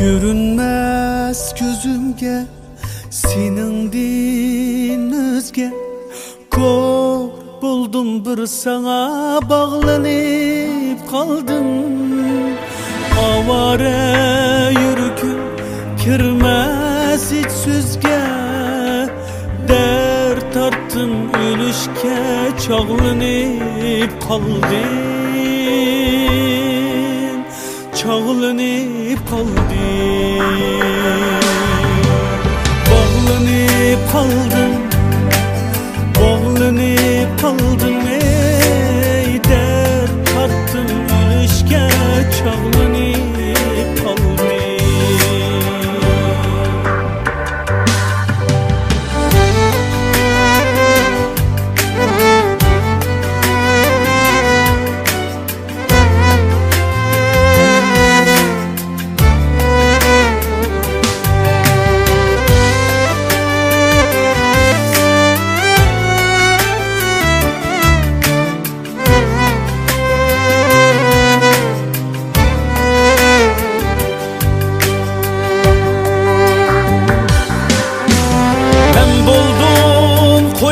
Görünmez gözümge Sinindin özge. Kor buldum bir sana Bağlanıp kaldım. Avare yürgün Kirmez hiç süzge. Dert tarttım ölüşke Çağlanıp kaldım. Çağlanıp kaldım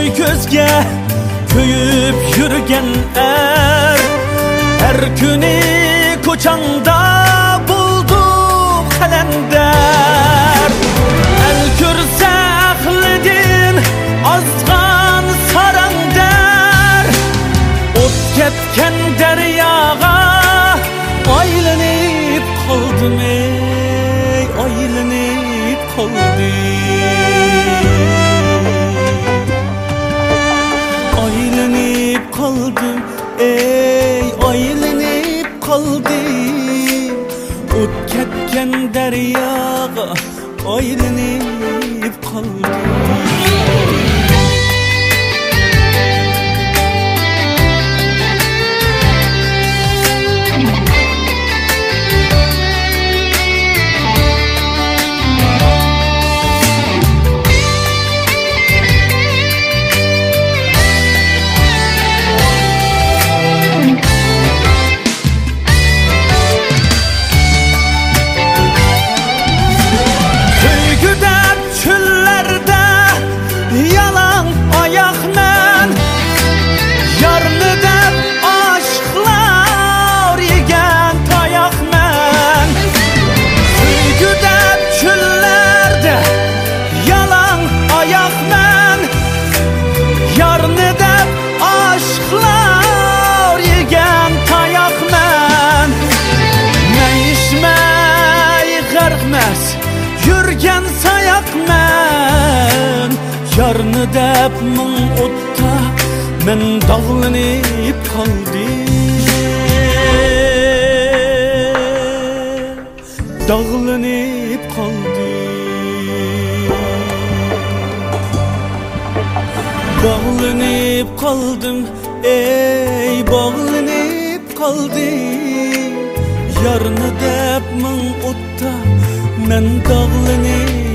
koy gözge Köyüp yürügen er. Her günü koçanda buldum kalender. El kürse ahledin azgan saran der Ot ketken deryaga Aylanıp kaldım ey Aylanıp kaldım ey aylanıp kaldım Ot ketken deryaga aylanıp kaldım gərqməz Yürgen sayak men. Yarını dep min otta Men dağlanıp kaldım Dağlanıp kaldım Bağlanıp kaldım ey bağlanıp kaldım Yarını dep min otta men dağlanıp